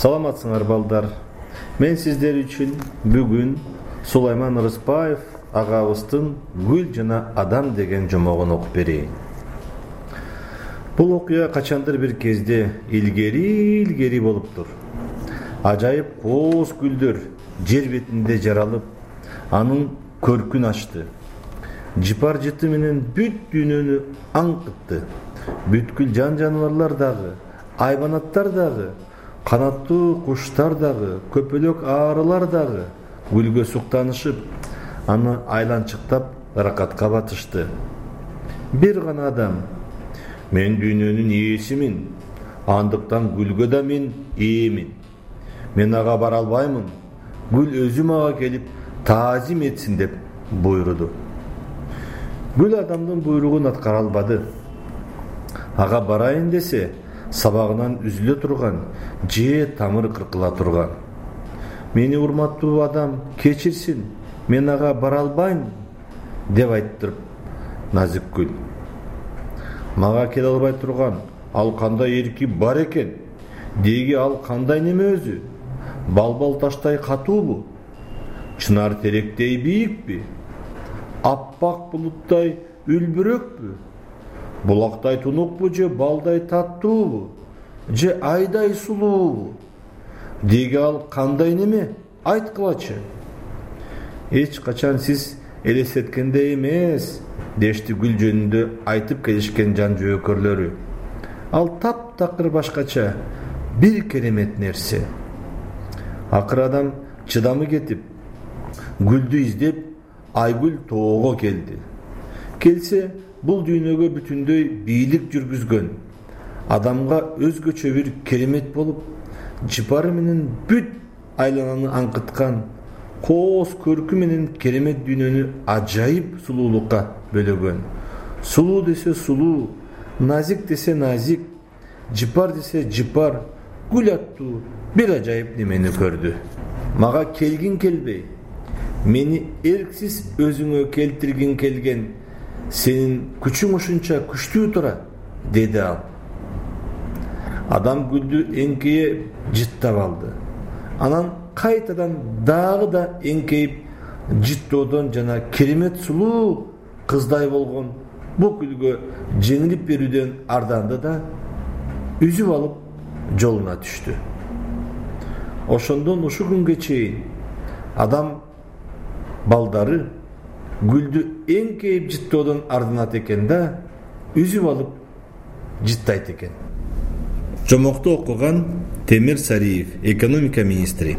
саламатсыңар балдар. Мен сиздер үчүн бүгүн сулайман ырысбаев агабыздын гүл жана адам деген жомогун окуп берейин. Бул окуя качандыр бир кезде илгери илгери болуптур ажайып кооз гүлдөр жер бетинде жаралып анын көркүн ачты. Жыпар жыты менен бүт дүйнөнү аңкытты бүткүл жан жаныбарлар дагы айбанаттар дагы канаттуу куштар дагы көпөлөк арылар дагы гүлгө суктанышып аны айланчыктап ыракатка батышты. Бир гана адам мен дүйнөнүн ээсимин андыктан гүлгө да мен ээмин мен ага бара албаймын гүл өзү мага келип таазим этсин деп буйруду. Гүл адамдын буйругун аткара албады. Ага барайын десе сабагынан үзүлө турган же тамыр кыркыла турган. Мени урматтуу адам кечирсин мен ага бара албайм деп айттырып назик гүл. Мага келе албай турган ал кандай эрки бар экен? Деги ал кандай неме өзү? Балбал таштай катуубу? Чынар теректей бийикпи? Аппак булуттай үлбүрөкпү булактай тунукпу же балдай таттуубу? Же айдай сулуубу? Деги ал кандай неме? Айткылачы эч качан сиз элестеткендей эмес дешти гүл жөнүндө айтып келишкен жан жөөкөрлөрү. Ал таптакыр башкача бир керемет нерсе. Акыры адам чыдамы кетип гүлдү издеп айгүл тоого келди келсе бул дүйнөгө бүтүндөй бийлик жүргүзгөн. Адамга өзгөчө бир керемет болуп жыпары менен бүт айлананы аңкыткан кооз көркү менен керемет дүйнөнү ажайып сулуулукка бөлөгөн. Сулуу десе сулуу назик десе назик жыпар десе жыпар гүл аттуу бир ажайып немени көрдү? Мага келгиң келбей мени эрксиз өзүңө келтиргиң келген сенин күчүң ушунча күчтүү турат деди ал. Адам гүлдү эңкейе жыттап алды. Анан кайтадан дагы да эңкейип жыттоодон жана керемет сулуу кыздай болгон бул гүлгө жеңилип берүүдөн арданды да үзүп алып жолуна түштү. Ошондон ушул күнгө чейин адам балдары гүлдү эңкейип жыттоодон арданат экен да үзүп алып жыттайт экен. Жомокту окуган темир сариев экономика министри